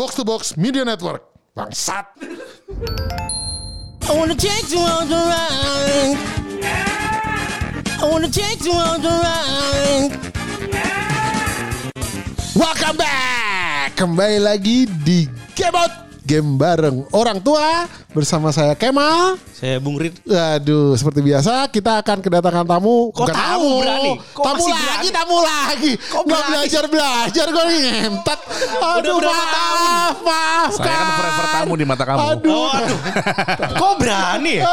Box to Box Media Network. Bangsat. I wanna take you on the ride. I wanna take you on the ride. Welcome back. Kembali lagi di Out. Game bareng orang tua bersama saya Kemal. Saya Bung Rid. Aduh, seperti biasa kita akan kedatangan tamu. Kok tamu berani? Kok tamu masih lagi, berani? tamu lagi. Kok Nggak belajar belajar gue nih ngentot. Aduh, berapa maaf, maaf. Saya kan forever tamu di mata kamu. Aduh. Oh, aduh. Kok berani ya?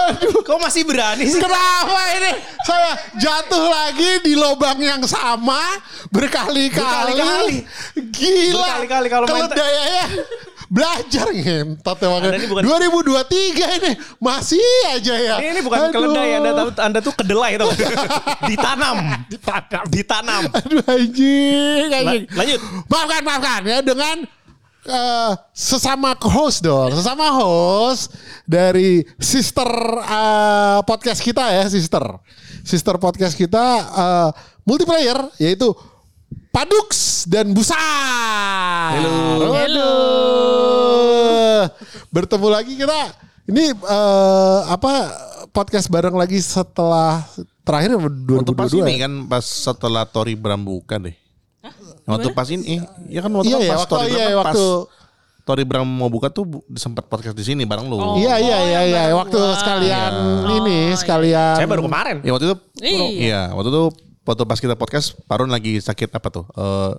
Kok masih berani sih? Kenapa ini saya jatuh lagi di lubang yang sama berkali-kali? Berkali-kali. Gila. Berkali-kali kalau main- Keledaiannya belajar ngentot. Anda ini bukan- 2023 ini masih aja ya. Ini, ini bukan Aduh. keledai, Anda tahu Anda tuh kedelai tau? Ditanam. Ditanam. Ditanam. Aduh anjing, anjing. lanjut. Maafkan, maafkan ya dengan eh, sesama host dong, sesama host dari sister eh, podcast kita ya, sister. Sister podcast kita eh, multiplayer yaitu Padux dan Busa. Halo. Halo. Bertemu lagi kita. Ini eh, apa podcast bareng lagi setelah terakhir 2022. Waktu pas ini ya? kan pas setelah Tori Bram buka deh. Waktu pas ini, ya kan waktu Iya kan pas waktu Tori iya Bram kan waktu pas Tori Bram mau buka tuh sempat podcast di sini bareng lu. Iya iya iya yang iya baru waktu gua. sekalian ini iya. sekalian Saya baru kemarin. Ya waktu itu Iya. Iya, waktu itu waktu pas kita podcast Parun lagi sakit apa tuh? Eh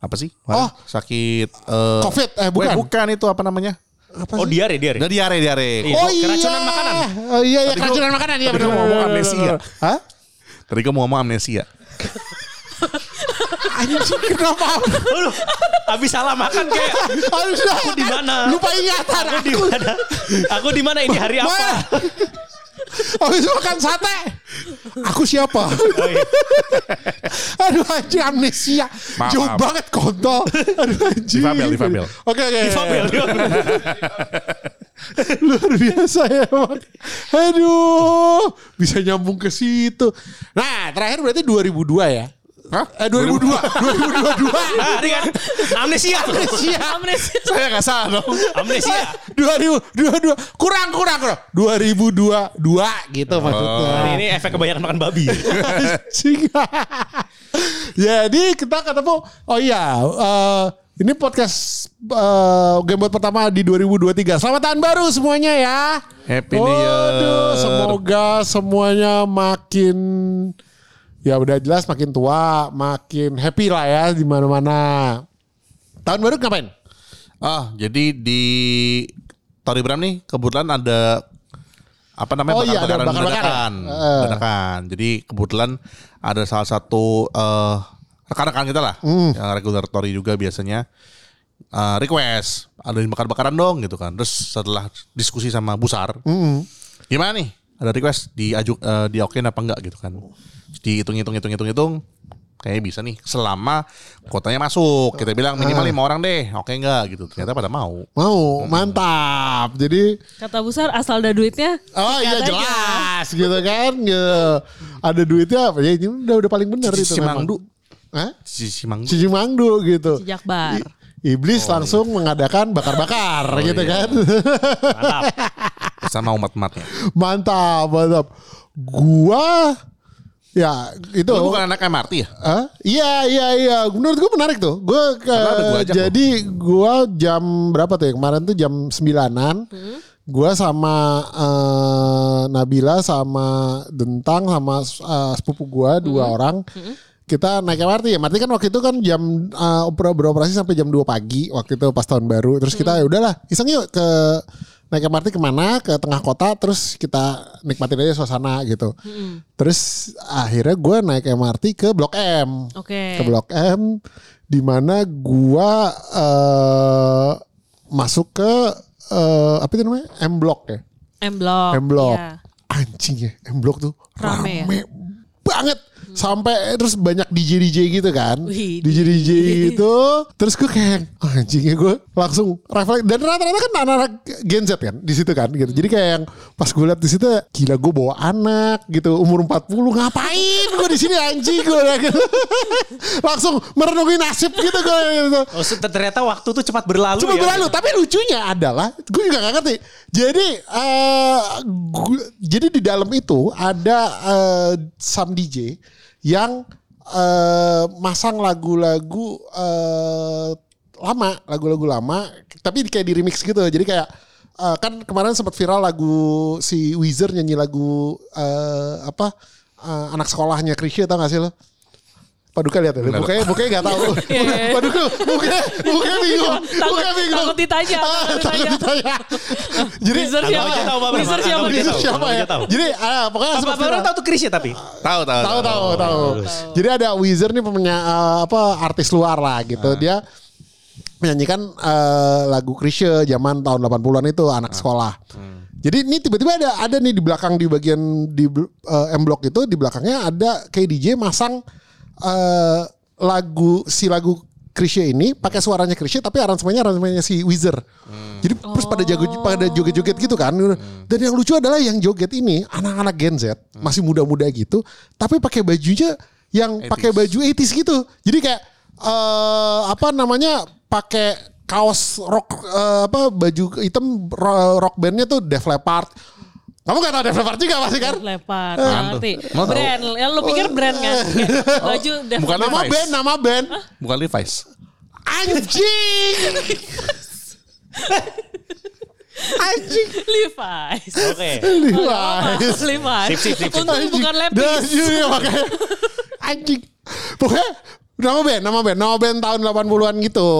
apa sih? Oh. sakit eh Covid, eh, weh, bukan. bukan itu apa namanya? apa Oh sih? diare, diare. Udah diare diare. Iya. Oh iya. keracunan makanan. Oh iya iya Tadi gua- keracunan makanan iya tadi benar. mau ngomong amnesia. Hah? Tadi kamu ngomong amnesia. Anjing kenapa? Aduh, habis salah makan kayak Harus aku di mana? Lupa ingatan Aku di mana? Aku di mana ini hari apa? Habis makan sate. Aku siapa? Aduh anjing amnesia. Maaf, Jauh maaf. banget kontol. Aduh anjing. Difabel, difabel. Oke oke. Difabel, difabel. Luar biasa ya emang. Aduh, bisa nyambung ke situ. Nah, terakhir berarti 2002 ya? Hah? Eh 2002, 2022. Nah, ini kan amnesia. Siap. Amnesia. Saya nggak salah dong. Amnesia. 2022 kurang kurang kurang 2022 gitu maksudnya. Hari ini efek kebanyakan makan babi. Jadi kita ketemu oh iya eh, ini podcast eh, game buat pertama di 2023. Selamat tahun baru semuanya ya. Happy New Year. Waduh, semoga semuanya makin ya udah jelas makin tua, makin happy lah ya di mana-mana. Tahun baru ngapain? Ah, jadi di Tori Bram nih kebetulan ada apa namanya Oh iya, ada bakar-bakaran bakar-bakaran. dadakan. Eh. Dadakan. Jadi kebetulan ada salah satu eh, rekan-rekan kita lah, Hmm. yang regular Tori juga biasanya eh, request ada yang bakar-bakaran dong gitu kan. Terus setelah diskusi sama Busar, Hmm. gimana nih? Ada request diajuk eh, diokein apa enggak gitu kan. Terus dihitung-hitung hitung-hitung hitung kayaknya bisa nih selama kotanya masuk. Kita bilang minimal lima orang deh. Oke enggak gitu. Ternyata pada mau. Mau, mantap. Jadi Kata Busar asal ada duitnya. Oh iya aja. jelas gitu kan. Gitu. Ada duitnya apa ya ini udah udah paling benar itu. Cici memang. Mangdu. Hah? Cici Mangdu. Cici Mangdu gitu. Sejak bar. I- Iblis langsung mengadakan bakar-bakar gitu iya. kan. Mantap. Sama umat-umatnya. mantap, mantap. Gua ya itu Lu bukan anak MRT ya? Hah? Iya iya iya. Menurut gue menarik tuh. Gue ke gua jadi gue jam berapa tuh ya kemarin tuh jam sembilanan. Gue sama eh, Nabila sama Dentang sama eh, sepupu gue dua orang. Kita naik MRT ya. MRT kan waktu itu kan jam eh, opera- beroperasi sampai jam 2 pagi waktu itu pas tahun baru. Terus kita ya udahlah iseng yuk ke naik MRT ke mana ke tengah kota terus kita nikmatin aja suasana gitu. Terus akhirnya gue naik MRT ke Blok M. Oke. Ke Blok M di mana gua eh masuk ke eh apa itu namanya? M Block ya. M Block. M Block. Iya. Anjing ya, M Block tuh Rame rame, ya? banget. Sampai terus banyak DJ DJ gitu kan Wih, DJ DJ gitu terus gue kayak oh, anjingnya gue langsung refleks dan rata-rata kan anak-anak Gen Z kan di situ kan gitu jadi kayak yang pas gue liat di situ gila gue bawa anak gitu umur 40 ngapain gue di sini anjing gue gitu. langsung merenungi nasib gitu gue gitu. Oh, ternyata waktu tuh cepat berlalu Cuma ya. berlalu, tapi lucunya adalah gue juga gak ngerti. Jadi eh gu- jadi di dalam itu ada eh, some DJ yang eh, masang lagu-lagu eh, lama, lagu-lagu lama, tapi kayak di remix gitu. Jadi kayak eh, kan kemarin sempat viral lagu si Weezer nyanyi lagu eh, apa eh, anak sekolahnya Krisya tau gak sih lo? Paduka lihat ya, bukanya bukanya gak tahu. Paduka, bukanya bukanya bingung, Takut- bukanya bingung. takut ditanya, Ah, takut takut ditanya. Jadi siapa? Pak. Wizard siapa? Tahu, siapa ya? Jadi ah, pokoknya orang viral. tahu tuh Chris ya tapi? Tahu tahu Tahu tahu tahu. Jadi ada Wizard nih punya eh, apa artis luar lah gitu. Dia menyanyikan eh, lagu Krisye zaman tahun 80-an itu anak sekolah. Jadi ini tiba-tiba ada ada nih di belakang di bagian di eh, M Block itu di belakangnya ada kayak DJ masang eh, lagu si lagu Krisye ini pakai suaranya Krisye tapi aransemennya aransemennya si Wizard. Jadi terus pada jago pada joget-joget gitu kan. Dan yang lucu adalah yang joget ini anak-anak Gen Z masih muda-muda gitu tapi pakai bajunya yang pakai baju 80s gitu. Jadi kayak eh apa namanya pakai kaos rock eh, apa baju hitam ro- rock bandnya tuh Def Leppard. Kamu gak tau Def Leppard juga pasti kan? Ngerti. tuh? Mau tahu? Brand, ya lu pikir brand kan? Baju Def bukan Nama Levi's. band, nama band. Bukan Levi's. Anjing. Anjing. Levi's. Oke. Levi's. Levi's. Sip, sip, sip, sip. Untung bukan Levi's. iya makanya anjing. Pokoknya nama band, nama band, nama band tahun 80-an gitu.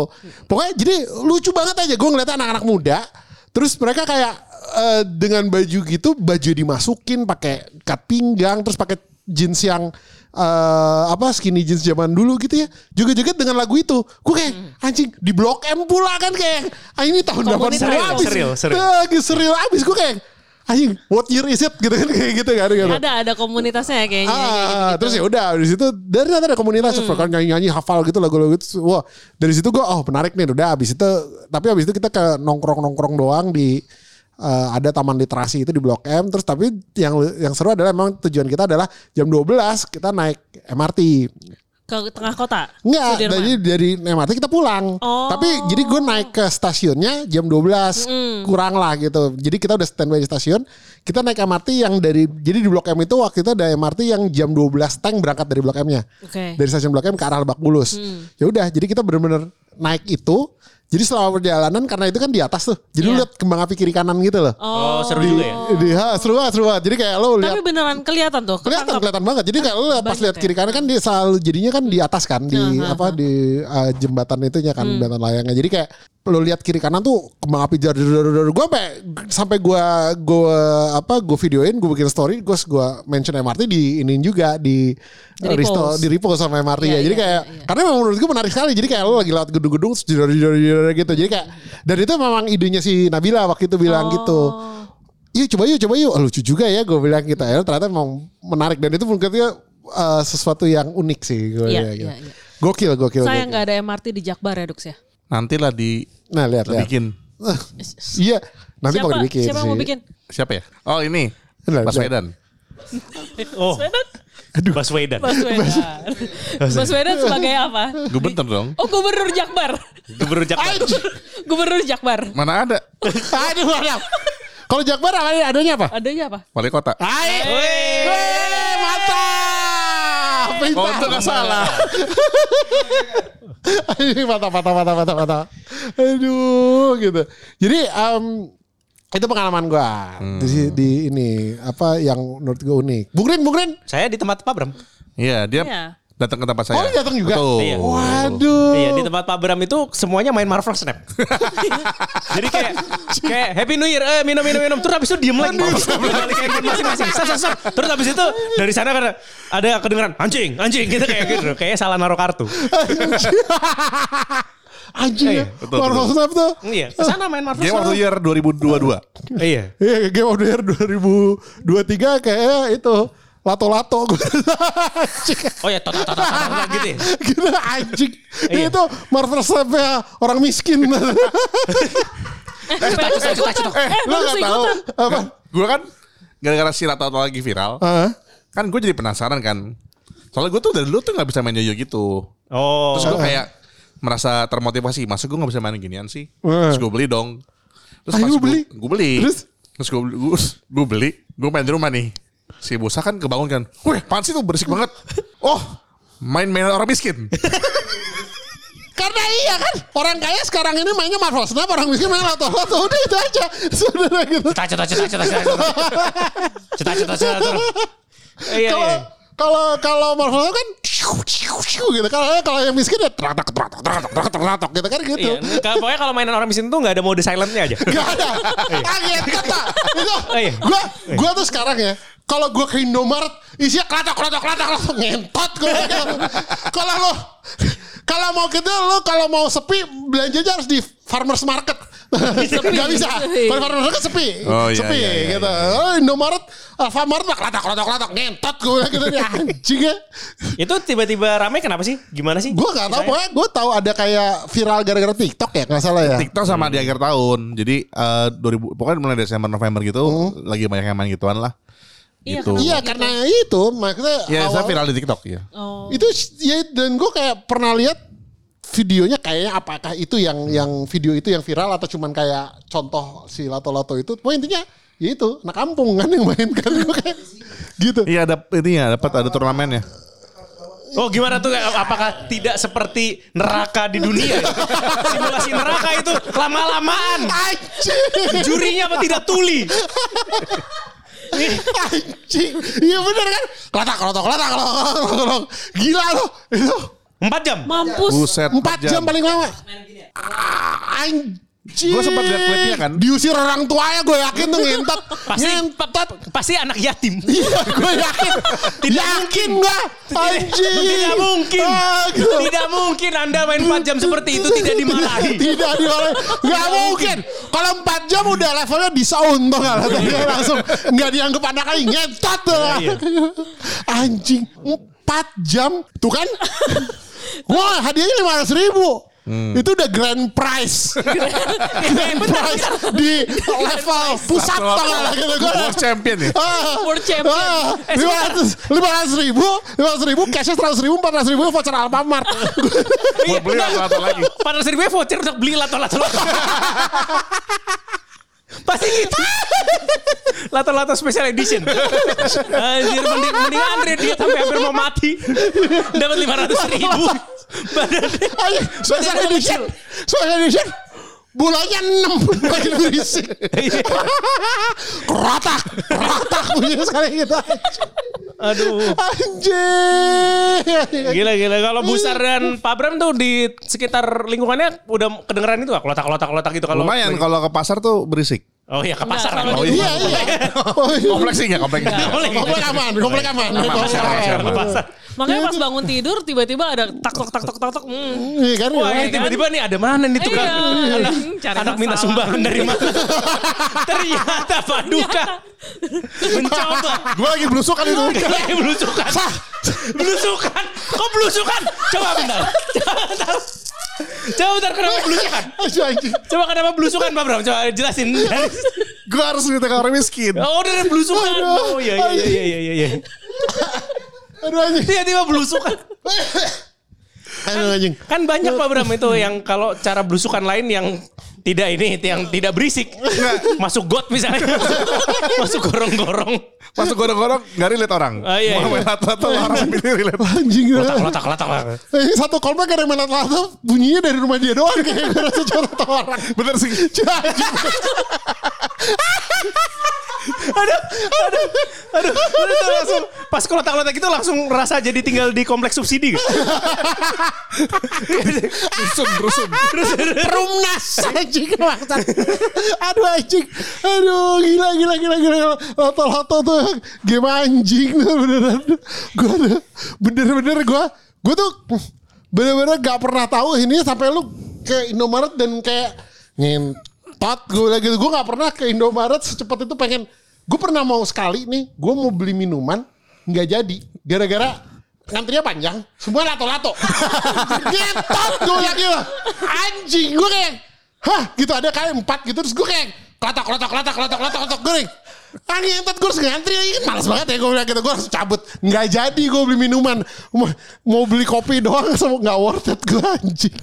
Pokoknya jadi lucu banget aja gue ngeliat anak-anak muda. Terus mereka kayak eh, dengan baju gitu, baju dimasukin pakai ikat pinggang, terus pakai jeans yang eh, apa skinny jeans zaman dulu gitu ya. Juga-juga dengan lagu itu. Gue kayak anjing di Blok M pula kan kayak ah, ini tahun 80 Komunitas. abis. Serial, serial. Lagi serial abis gue kayak anjing what year is it gitu kan kayak gitu kan. gitu. Ada ada komunitasnya ya kayaknya. kayak Ah, gitu-gitu. terus ya udah dari situ dari ternyata ada komunitas Hmm. kan nyanyi-nyanyi hafal gitu lagu-lagu itu. Wah, dari situ gua oh menarik nih udah habis itu tapi habis itu kita ke nongkrong-nongkrong doang di eh, ada taman literasi itu di Blok M terus tapi yang yang seru adalah memang tujuan kita adalah jam 12 kita naik MRT. Ke tengah kota. Enggak, dari dari MRT kita pulang. Oh. Tapi jadi gue naik ke stasiunnya jam 12 kurang lah gitu. Jadi kita udah standby di stasiun. Kita naik MRT yang dari jadi di Blok M itu waktu itu ada MRT yang jam 12 tank berangkat dari Blok M-nya. Oke. Dari stasiun Blok M ke arah Lebak Bulus. Ya udah, jadi kita bener-bener naik itu. Jadi selama perjalanan karena itu kan di atas tuh. Jadi lu Iya. lihat kembang api kiri kanan gitu loh. Oh, seru Di, juga ya. di, ha, seru banget, seru banget. Jadi kayak lo lihat Tapi beneran kelihatan tuh. kelihatan kelihatan banget jadi kayak lu pas lihat ya? kiri kanan kan dia selalu jadinya kan di atas kan di apa di uh, jembatan itunya kan jembatan layangnya jadi kayak lu lihat kiri kanan tuh kembang api jar gue sampai sampai gue gue apa gue videoin gue bikin story gue gue mention MRT di ini juga di Di uh, resto- di repost sama MRT Iya, ya. Jadi iya, kayak iya, iya. karena memang menurut gue menarik sekali. Jadi kayak lu lagi lewat gedung-gedung jedor- jedor- jedor gitu. Jadi kayak dan itu memang idenya si Nabila waktu itu bilang gitu. Iya coba yuk coba yuk. Oh, lucu juga ya gue bilang gitu. Ya ternyata memang menarik. Dan itu menurutnya uh, sesuatu yang unik sih gue Iya, bilang gitu. iya, iya. gokil gokil Sayang nggak ada MRT di Jakbar ya Dux ya. Nantilah di nah lihat lihat bikin. iya nanti siapa, mau dibikin siapa sih. mau bikin? Siapa ya? Oh ini. Benar, Baswedan. Oh, Baswedan. Baswedan. Baswedan. Baswedan sebagai apa? Gubernur dong. Oh gubernur Jakbar. Gubernur Jakarta. Gubernur Jakbar. Mana ada? aduh mana kalau Jakbar adanya apa Adanya apa? Wali kota. Hai Mantap Oh itu gak salah. Ini mantap, mantap, mantap, mantap, mantap. Aduh, gitu. Jadi em, itu pengalaman gua di, di ini apa yang menurut gua unik. Bung Rin, Bung Rin. Saya di tempat Pak Bram. Iya dia Iya. Datang ke tempat saya. Oh, datang juga? Betul. Iya. Waduh. Iya di tempat Pak Bram itu semuanya main Marvel Snap. Jadi kayak kayak Happy New Year, eh minum minum minum. Terus habis itu diem lagi. Balik handphone masing-masing. Sap, sap, sap. Terus habis itu dari sana kan ada kedengeran anjing, anjing gitu kayak gitu. Kayak salah naruh kartu. Anjing ya. Iya, betul, Marvel betul. Snap tuh. Iya, ke sana main Marvel Game of the Snap. Year 2022. Iya. Iya, Game of the Year 2023 kayak itu lato-lato gue. Oh ya, tot tot tot tot, tot, gitu ya. gitu anjing. Iya. Itu Marvel Snap-nya orang miskin. Eh, Eh, Lu bagus gak tahu ikutan. apa? gue kan gara-gara si Lato lagi viral, kan gue jadi penasaran kan. Soalnya gue tuh dari dulu tuh nggak bisa main yoyo gitu. Oh. Terus gue kayak merasa termotivasi. Masa gue gak bisa main ginian sih? Terus gue beli dong. Terus Ayo, pas gue beli? Gue beli. Terus? Terus gue beli, gue beli, gue main di rumah nih. Si Busa kan kebangun kan. Wih, apaan sih tuh berisik banget. Oh, main-main orang miskin. Karena iya kan orang kaya sekarang ini mainnya Marvel Snap, orang miskin main lato-lato. Udah itu aja. Sebenarnya gitu. Cita cita cita cita cita. Cita cita cita. Iya Kalau iya. kalau kalau Marvel kan gitu. Kalau kalau yang miskin ya teratak teratak teratak teratak teratak gitu kan gitu. Iya, pokoknya kalau mainan orang miskin tuh nggak ada mode silentnya aja. Gak ada. Kaget kata. Itu Iya. gua gua tuh sekarang ya kalau gua ke Indomaret isinya kelatak kelatak kelatak kelatak ngentot gua. Kalau lo kalau mau gitu lo kalau mau sepi belanjanya harus di farmers market. Gak bisa. Kalau farmers market sepi. Oh, iya, sepi iya, iya, gitu. Oh, Indomaret Alfamart mah kelatak kelatak kelatak ngentot gua gitu ya anjing ya. Itu tiba-tiba ramai kenapa sih? Gimana sih? Gue gak tau pokoknya gue tahu ada kayak viral gara-gara TikTok ya nggak salah ya. TikTok sama di akhir tahun. Jadi eh 2000 pokoknya mulai Desember November gitu lagi banyak yang main gituan lah. Iya, gitu. Iya karena itu maksudnya Ya, saya awal- viral di TikTok ya. Oh. itu ya dan gue kayak pernah lihat videonya kayaknya apakah itu yang yang video itu yang viral atau cuman kayak contoh si lato-lato itu. Pokoknya intinya ya itu anak kampung kan yang main kan kayak gitu. Iya ada ini ya dapat ada turnamennya. Oh gimana tuh? Apakah tidak seperti neraka di dunia? Simulasi neraka itu lama-lamaan. Jurinya apa tidak tuli? Anjing, iya bener kan? Kelatak, kelatak, kelatak, kelatak, kelatak. Gila loh itu Empat jam. Mampus. Buset. empat jam paling lama. Ah, Anjing. Gua sempat lihat klipnya kan. Diusir orang tuanya gue yakin tuh ngentot. Pasti ngentot. pasti anak yatim. Iya gue yakin. yakin gue. Anjing. Tidak mungkin. Ah, gitu. Tidak mungkin Anda main 4 jam seperti itu tidak dimarahi. Tidak dimarahi. Gak mungkin. Kalau 4 jam udah levelnya disound tuh gak langsung gak dianggap anak kali ngentot tuh. Iya. Anjing. 4 jam. Tuh kan. Wah hadiahnya 500 ribu. Hmm. Itu udah grand prize. grand prize di level pusat tau gak gitu. Gua- World champion ya. Ah, World champion. ah, Eh, lima ratus lima ratus ribu lima ratus ribu cashnya seratus ribu empat ratus ribu voucher Alfamart Buat beli atau lagi. Pada seri gue voucher untuk beli lato-lato. Pasti gitu. Lato-lato special edition. Anjir mending, mending Andre dia sampai hampir mau mati. Dapat 500 ribu. Ayo, special edition special edition bulannya enam makin berisik keratak keratak bunyinya sekali gitu Aduh. anjing Gila gila kalau Busar dan Pak Bram tuh di sekitar lingkungannya udah kedengeran itu gak? Kelotak-kelotak gitu kalau Lumayan kalau ke pasar tuh berisik. Oh iya ke pasar. Enggak, kan? Oh, iya iya. Kompleks sih nggak kompleks. boleh. komplek aman komplek aman pasar. Ke pasar. Makanya pas bangun tidur tiba-tiba ada tak tok tak tok tak tok. Hmm. Iya kan Wah iya. ini tiba-tiba nih ada mana nih tukang Iya. anak, Cari anak minta sumbangan dari mana? Ternyata Paduka mencoba. Gue lagi belusukan itu. Kayak belusukan. Belusukan. Kok belusukan? Coba bentar. Coba bentar. Coba bentar kenapa belusukan? Coba kenapa belusukan Pak Bram? Coba jelasin. Gue harus minta ke orang miskin. Oh dari belusukan. Oh iya iya iya iya iya. iya. aduh anjing Tiba-tiba belusukan. aduh anjing Kan banyak Pak Bram itu yang kalau cara belusukan lain yang tidak ini yang tidak berisik masuk got misalnya masuk gorong-gorong Masuk gorong-gorong nggak relate orang. Ah, iya, Mau iya. main lato-lato orang pilih relate. anjing letak letak letak Eh, satu komplek ada yang main lato bunyinya dari rumah dia doang kayak gue rasa orang Bener sih. Aduh aduh aduh aduh langsung pas kalau letak letak itu langsung rasa jadi tinggal di kompleks subsidi gitu. Rusun, rusun. Perumnas anjing maksud. Aduh anjing. Aduh gila gila gila gila. Lato-lato tuh game anjing tuh beneran. Gue bener-bener gue gue tuh bener-bener gak pernah tahu ini sampai lu ke Indomaret dan kayak ngentot gue lagi gue gak pernah ke Indomaret secepat itu pengen gue pernah mau sekali nih gue mau beli minuman nggak jadi gara-gara ngantrinya panjang semua lato-lato ngetot gue lagi mah anjing gue kayak hah gitu ada kayak empat gitu terus gue kayak klatak klatak klatak klatak klatak klatak gue ah ngentot gue harus ngantri lagi malas banget ya gue bilang gitu gue harus cabut. Nggak jadi gue beli minuman. Mau, mau beli kopi doang sama nggak worth it gue anjing.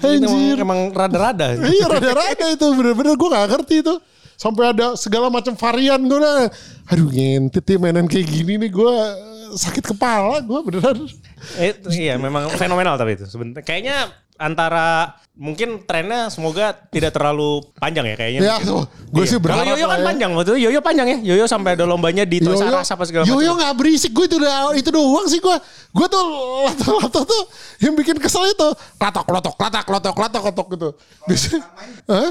Anjir. emang rada-rada. iya rada-rada itu bener-bener gue gak ngerti itu. Sampai ada segala macam varian gue lah aduh ngentit ya mainan kayak gini nih gue sakit kepala gue beneran Eh, iya memang fenomenal tapi itu sebenarnya kayaknya antara mungkin trennya semoga tidak terlalu panjang ya kayaknya. ya tuh gue sih Kalau berharap Yoyo kan ya. panjang waktu itu Yoyo panjang ya. Yoyo sampai ada lombanya di Toys R Us apa segala macam. Yoyo gak berisik gue itu udah itu doang sih gue gue tuh lato-lato tuh yang bikin kesel itu latok latok latak latok latok latok gitu bisa Hah?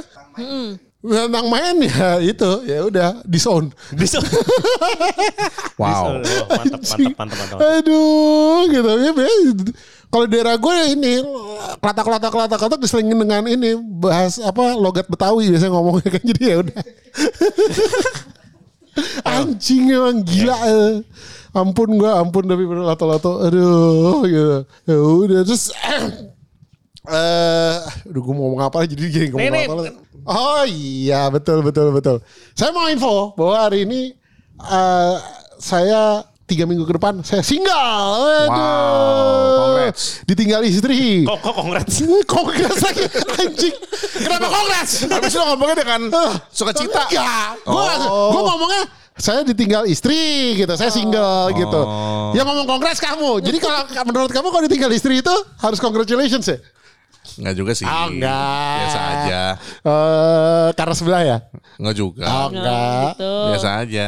Tentang main ya itu ya udah di sound. Bisa. Wow. Oh, mantap, mantap, mantap, mantap. Aduh, gitu ya. Kalau daerah gue ini klatak klatak klatak klatak diselingin dengan ini bahas apa logat Betawi biasanya ngomongnya kan jadi ya udah. Anjing emang gila. eh. Ampun gua, ampun tapi bener lato-lato. Aduh, gitu. Ya udah terus eh aduh gue mau ngomong apa jadi jadi ngomong nih. apa Oh iya betul betul betul. Saya mau info bahwa hari ini eh saya tiga minggu ke depan saya single. Aduh. Wow, congrats. Ditinggal istri. Kok kok kongres. Kongres lagi anjing. Kenapa kongres? Habis lu ngomongnya dengan sukacita. Enggak. Gue Oh. gue ngomongnya saya ditinggal istri gitu. Saya single gitu. Yang ngomong kongres kamu. Jadi kalau menurut kamu kalau ditinggal istri itu harus congratulations ya? Enggak juga sih. Oh, enggak. Biasa aja. Eh karena sebelah ya? Enggak juga. Oh, enggak. Gitu. Biasa aja.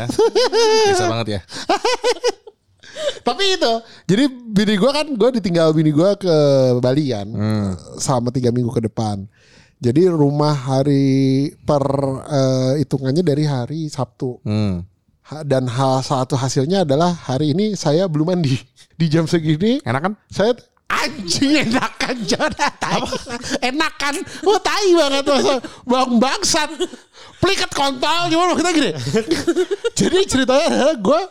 Biasa banget ya. Tapi itu, jadi bini gue kan gue ditinggal bini gue ke Bali kan selama tiga minggu ke depan. Jadi rumah hari per eh, hitungannya dari hari Sabtu. Hmm. Ha- Dan hal satu hasilnya adalah hari ini saya belum mandi di jam segini. Enak kan? Saya anjing enakan Jonah tai. Enakan. Wah tai banget masa bang bangsat. Pliket kontol gimana kita gini. Jadi ceritanya adalah gue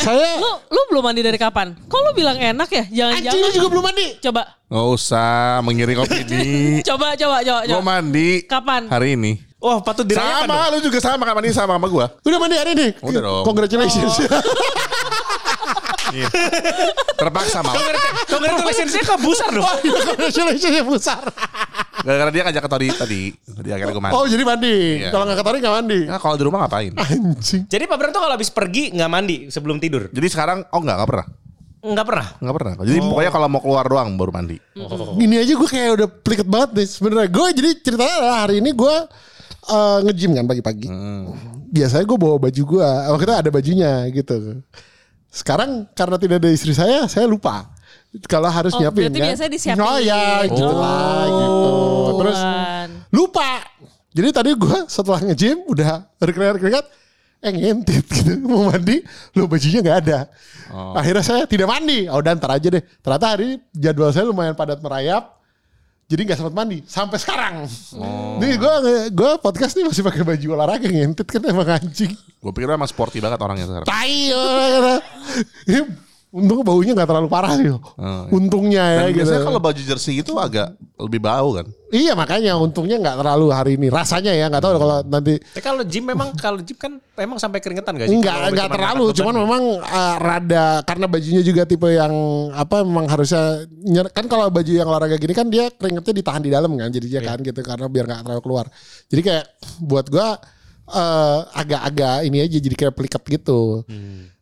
saya Lu lu belum mandi dari kapan? Kok lu bilang enak ya? Jangan-jangan. juga belum mandi. Coba. Nggak usah mengiring opini. Coba coba coba Gue coba. mandi. Kapan? Hari ini. Wah patut dirayakan dong. Sama, lu juga sama kan mandi sama sama gue. Udah mandi hari ini. Udah dong. Congratulations. Terpaksa mau. Congratulations-nya ke Busar dong. Congratulations ya besar. Gara-gara dia ngajak ke tadi tadi. Jadi akhirnya gue mandi. Oh jadi mandi. Iya. Kalau nggak ketarik nggak mandi. Nah, kalau di rumah ngapain? Anjing. Jadi Pak Bram tuh kalau habis pergi nggak mandi sebelum tidur? Jadi sekarang oh enggak, enggak pernah. Nggak pernah. Enggak pernah. Jadi pokoknya kalau mau keluar doang baru mandi. Gini aja gue kayak udah pliket banget nih sebenarnya. Gue jadi ceritanya adalah hari ini gue eh, nge-gym kan pagi-pagi. Biasanya gue bawa baju gue. Waktu itu ada bajunya gitu. Sekarang karena tidak ada istri saya, saya lupa. Kalau harus Oh, nyiapin berarti kan. biasanya disiapin. Oh ya gitu lah gitu. Terus lupa. Jadi tadi gue setelah nge-gym udah berkeringat-keringat. Eh ngentit gitu. Mau mandi. Lu bajunya nggak ada. Akhirnya saya tidak mandi. Oh udah ntar aja deh. Ternyata hari ini jadwal saya lumayan padat merayap. Jadi nggak sempat mandi sampai sekarang. Nih gue gue podcast nih masih pakai baju olahraga ngentit kan emang anjing. Gue pikir emang sporty banget orangnya sekarang. Tai. Untung baunya nggak terlalu parah sih. Untungnya ya Dan gitu. biasanya kalau baju jersey itu agak lebih bau kan. Iya makanya untungnya nggak terlalu hari ini rasanya ya nggak tahu kalau nanti Tapi kalau gym memang kalau gym kan memang sampai keringetan gak sih? Enggak, Kalau enggak terlalu. Cuman beban. memang uh, rada karena bajunya juga tipe yang apa memang harusnya nyer- kan kalau baju yang olahraga gini kan dia keringetnya ditahan di dalam kan jadinya kan gitu karena biar nggak terlalu keluar. Jadi kayak buat gua eh, agak-agak ini aja jadi kayak pelikat gitu.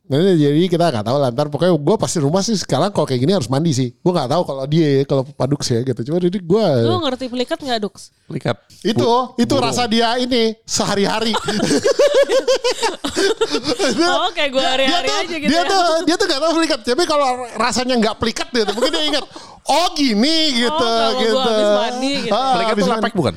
Nah, jadi kita nggak tahu lantar pokoknya gue pasti rumah sih sekarang kalau kayak gini harus mandi sih. Gue nggak tahu kalau dia ya, kalau paduk sih ya gitu. Cuma jadi gue Lu ngerti pelikat nggak Dux? Lihat. itu itu rasa dia ini sehari-hari. Oh kayak gue hari-hari dia tuh, aja gitu dia ya. tuh dia tuh gak tahu pelikat tapi kalau rasanya nggak pelikat gitu mungkin dia ingat oh gini gitu kalau gua gitu habis mandi gitu. Ah, Pelikat mandi. lepek bukan?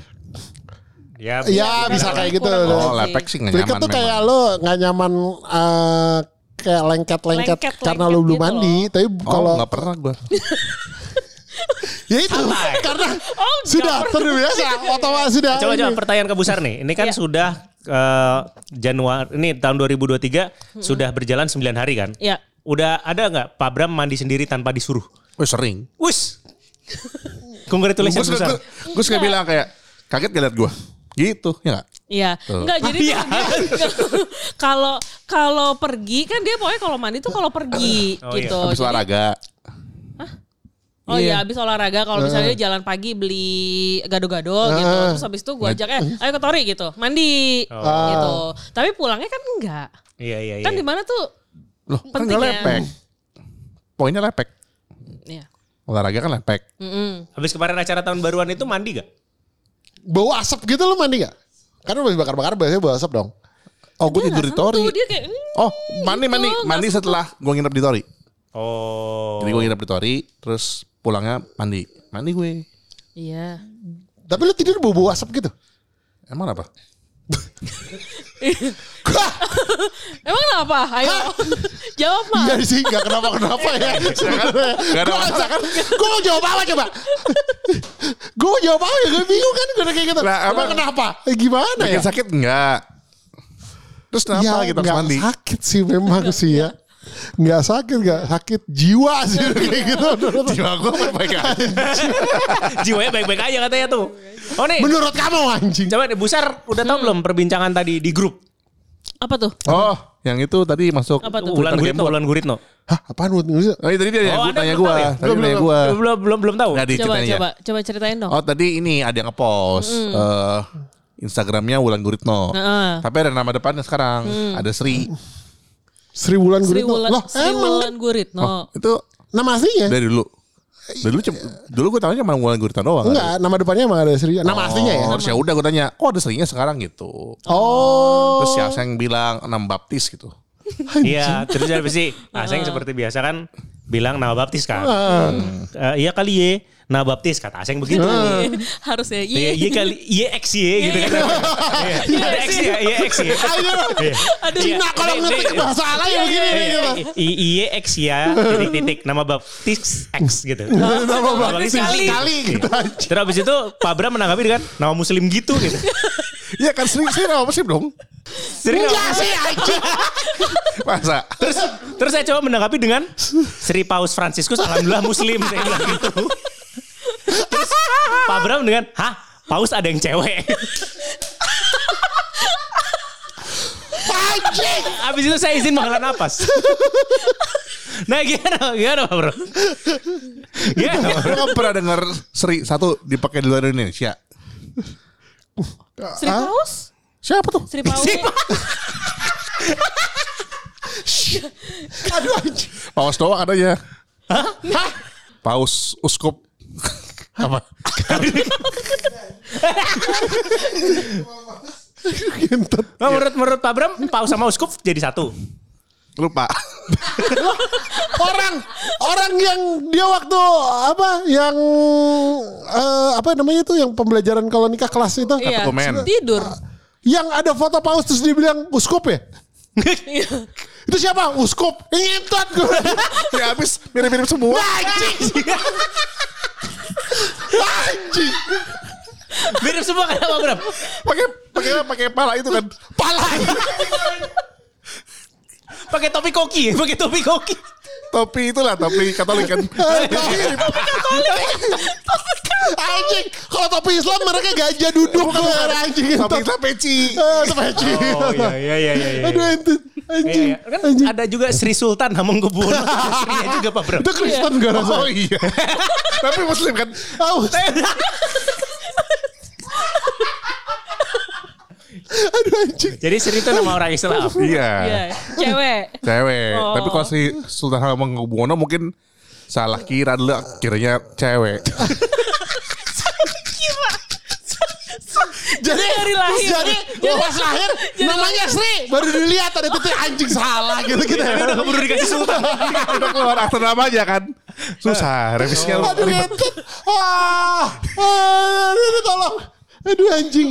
Ya, ya bisa kayak gitu Oh, lepek sih nggak pelikat nyaman tuh kayak lo nggak nyaman eh, kayak lengket-lengket Lengket, karena lengket lo belum gitu mandi tapi Oh, kalau nggak pernah gue. ya itu karena Oh, sudah terbiasa otomatis sudah Coba coba pertanyaan ke Busar nih. Ini kan Iya. sudah eh, Januari ini tahun 2023 sudah berjalan 9 hari kan? Iya. Udah ada nggak Pak Bram mandi sendiri tanpa disuruh? Oh sering. Wus. Gue Congratulations gua- gua suka bilang kayak kaget gak liat gue. Gitu ya gak? Iya, enggak jadi Iya. dia- kalau kalau pergi kan dia pokoknya kalau mandi tuh kalau pergi Oh, iya. gitu. Habis Jadi- olahraga. Oh Iya. iya, habis olahraga kalau misalnya dia jalan pagi beli gado-gado gitu. Terus habis itu gue ajak eh ayo ke Tori gitu, mandi gitu. Tapi pulangnya kan enggak. Iya iya iya. Kan di mana tuh? Loh kan Penting gak ya. lepek. Poinnya lepek. Iya. Olahraga kan lepek. Mm-mm. Habis kemarin acara tahun baruan itu mandi gak? Bau asap gitu lu mandi gak? Karena habis bakar-bakar biasanya bau asap dong. Oh gue tidur di Tori. Tuh dia kayak mm, Oh mandi gitu, mandi. nggak Mandi setelah gue nginep di Tori. Oh. Jadi gue nginep di Tori. Terus pulangnya mandi. Mandi gue. Iya. Tapi lu tidur bau-bau asap gitu. Emang apa? Emang kenapa? Ayo jawab mah. Iya sih gak kenapa-kenapa ya. Gak ada masalah kan? Gue mau jawab apa coba? gue mau jawab apa ya? Gue bingung kan gue udah kayak gitu. Apa? Emang kenapa? Eh, gimana ya? sakit enggak? Terus kenapa ya, kita harus nggak mandi? sakit sih memang sih ya. Nggak sakit, nggak sakit jiwa sih kayak gitu. Jiwa gue baik aja. Jiwanya baik-baik aja katanya tuh. Oh nih. Menurut kamu anjing. Coba nih Busar udah tahu belum perbincangan tadi di grup? Apa tuh? Oh, yang itu tadi masuk Apa tuh? Ulan Guritno. Ulan Guritno. Hah, apaan buat nulis? Oh, tadi dia Oh, tanya tahu ya? Tadi nanya gue. Belum belum belum belum tahu. Nggak Coba coba coba ceritain dong. Oh tadi ini ada yang ngepost eh, Instagramnya Wulan Guritno. Heeh. Tapi ada nama depannya sekarang. Ada Sri. Sri Wulan Sri Guritno. Wulan Loh, Sri emang Wulan Guritno. Oh, itu nama aslinya? dari dulu. Dari dulu cem- dulu gue tahunya cuma Wulan Guritno doang. Enggak, nama depannya emang ada Sri. Nama aslinya ya? Oh, terus ya udah gue tanya, kok ada Srinya sekarang gitu. Oh. Terus siapa yang bilang enam baptis gitu. Iya, terus ada sih. Aseng seperti biasa kan bilang nama baptis kan. Eh, iya kali ye, nama baptis kata Aseng begitu. Harus ya. Iya, Iya. iya kali, iya X ye gitu kan. Iya, Ada X ya, iya X ya. Iya. Aduh, Cina kalau Iya, ngetik iya. bahasa ala ya begini gitu. Iya X ya, titik-titik nama baptis X gitu. Nama baptis sekali gitu. Terus abis itu Pak Bram menanggapi dengan nama muslim gitu gitu. Iya kan Sri, Sri nama Sri dong. Sering Enggak sih anjing. Masa? Terus terus saya coba menanggapi dengan Sri Paus Franciscus alhamdulillah muslim saya bilang gitu. Terus Pak Bram dengan, "Hah? Paus ada yang cewek." Anjing. Habis itu saya izin menghela napas. Nah gimana, gimana Pak Bro? Gimana Pak Bro? Kan pernah dengar Sri satu dipakai di luar Indonesia? Sri Paus? Siapa tuh? Sri Paus. Aduh anjing. Paus doang adanya. Hah? Paus uskup. Apa? Nah, menurut menurut Pak Bram, Paus sama Uskup jadi satu. Lupa. orang orang yang dia waktu apa yang eh, apa namanya tuh yang pembelajaran kalau nikah kelas itu Iya. Dokumen. Tidur. yang ada foto paus terus dia bilang uskup ya Iya. itu siapa uskup ngentot gue ya habis mirip-mirip semua. anjing anjing Mirip semua kan Bram? Pakai pakai pakai pala itu kan. pala Pakai topi koki, pakai topi koki. Topi itulah topi Katolik kan. anjing kalau topi Islam mereka gajah duduk anjing Topi kita peci. Itu peci. Oh iya iya iya iya. iya. aduh ente Iya, anjing iya. Kan anjing ada juga Sri Sultan Hamengkubuwono. Srinya juga Pak Bram. itu Kristen gue rasa Oh iya. Tapi muslim kan. Tahu. Aduh anjing. Jadi Sri itu nama orang Islam. Iya. Iya. Cewek. Cewek. Oh. Tapi kalau si Sultan Hamengkubuwono mungkin salah kira dulu kiranya cewek. Jadi Dari lahir. Jadi pas lahir namanya Sri baru dilihat ada titik anjing salah gitu gitu. Udah keburu dikasih Sultan. Udah keluar akte namanya kan. Susah revisinya. Aduh ribet. Ah, ah, aduh, aduh, tolong. Aduh anjing.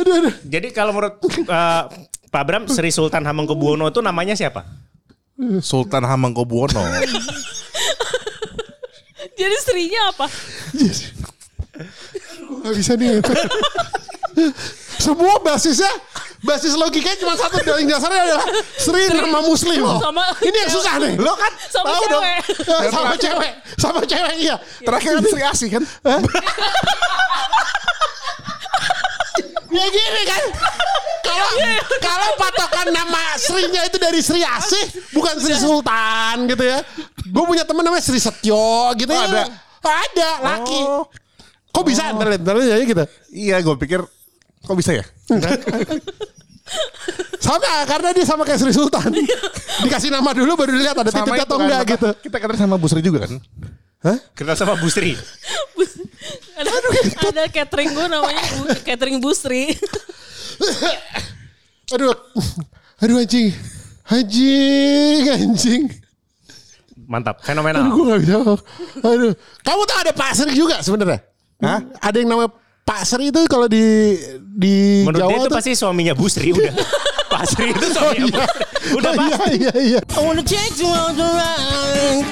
Aduh aduh. Jadi kalau menurut eh, Pak Bram, Sri Sultan Hamengkubuwono itu namanya siapa? Sultan Hamengkubuwono. Jadi serinya apa? Gak bisa nih. Semua basisnya basis logikanya cuma satu paling dasarnya adalah Sri, nama muslim. Sama- Ini yang susah nih. Lo kan Sama tahu dong. cewek. Eh, sama cewek, sama cewek iya. Terakhir kan Sri Asih kan. Ya gini kan. Kalau kalau patokan nama Srinya itu dari Sri Asih, bukan Sri Sultan gitu ya. Gue punya teman namanya Sri Setyo gitu Oh, ya. ada? Ada, laki. Oh. Kok bisa? Ntar lihat, ntar lihat aja gitu. Iya gue pikir kok bisa ya? Sama karena dia sama kayak Sri Sultan. Dikasih nama dulu baru dilihat ada titiknya atau kan, enggak maka gitu. Kita kenal sama Bu Sri juga kan. Kenal sama Bu Sri. ada, ada catering gue namanya Bu- catering Busri. Aduh. Aduh anjing. Anjing, anjing. Mantap, Aduh fenomenal. gue gak bisa. Aduh. Kamu tahu ada Pak Sri juga sebenarnya? Hah? Ada yang namanya Pak Sri itu kalau di di Menurut Jawa dia itu tuh- pasti suaminya Bu Sri udah. Pak Sri itu Oh suaminya iya. Bu Sri. Udah Oh, pasti. iya iya iya. I wanna take you on the ride.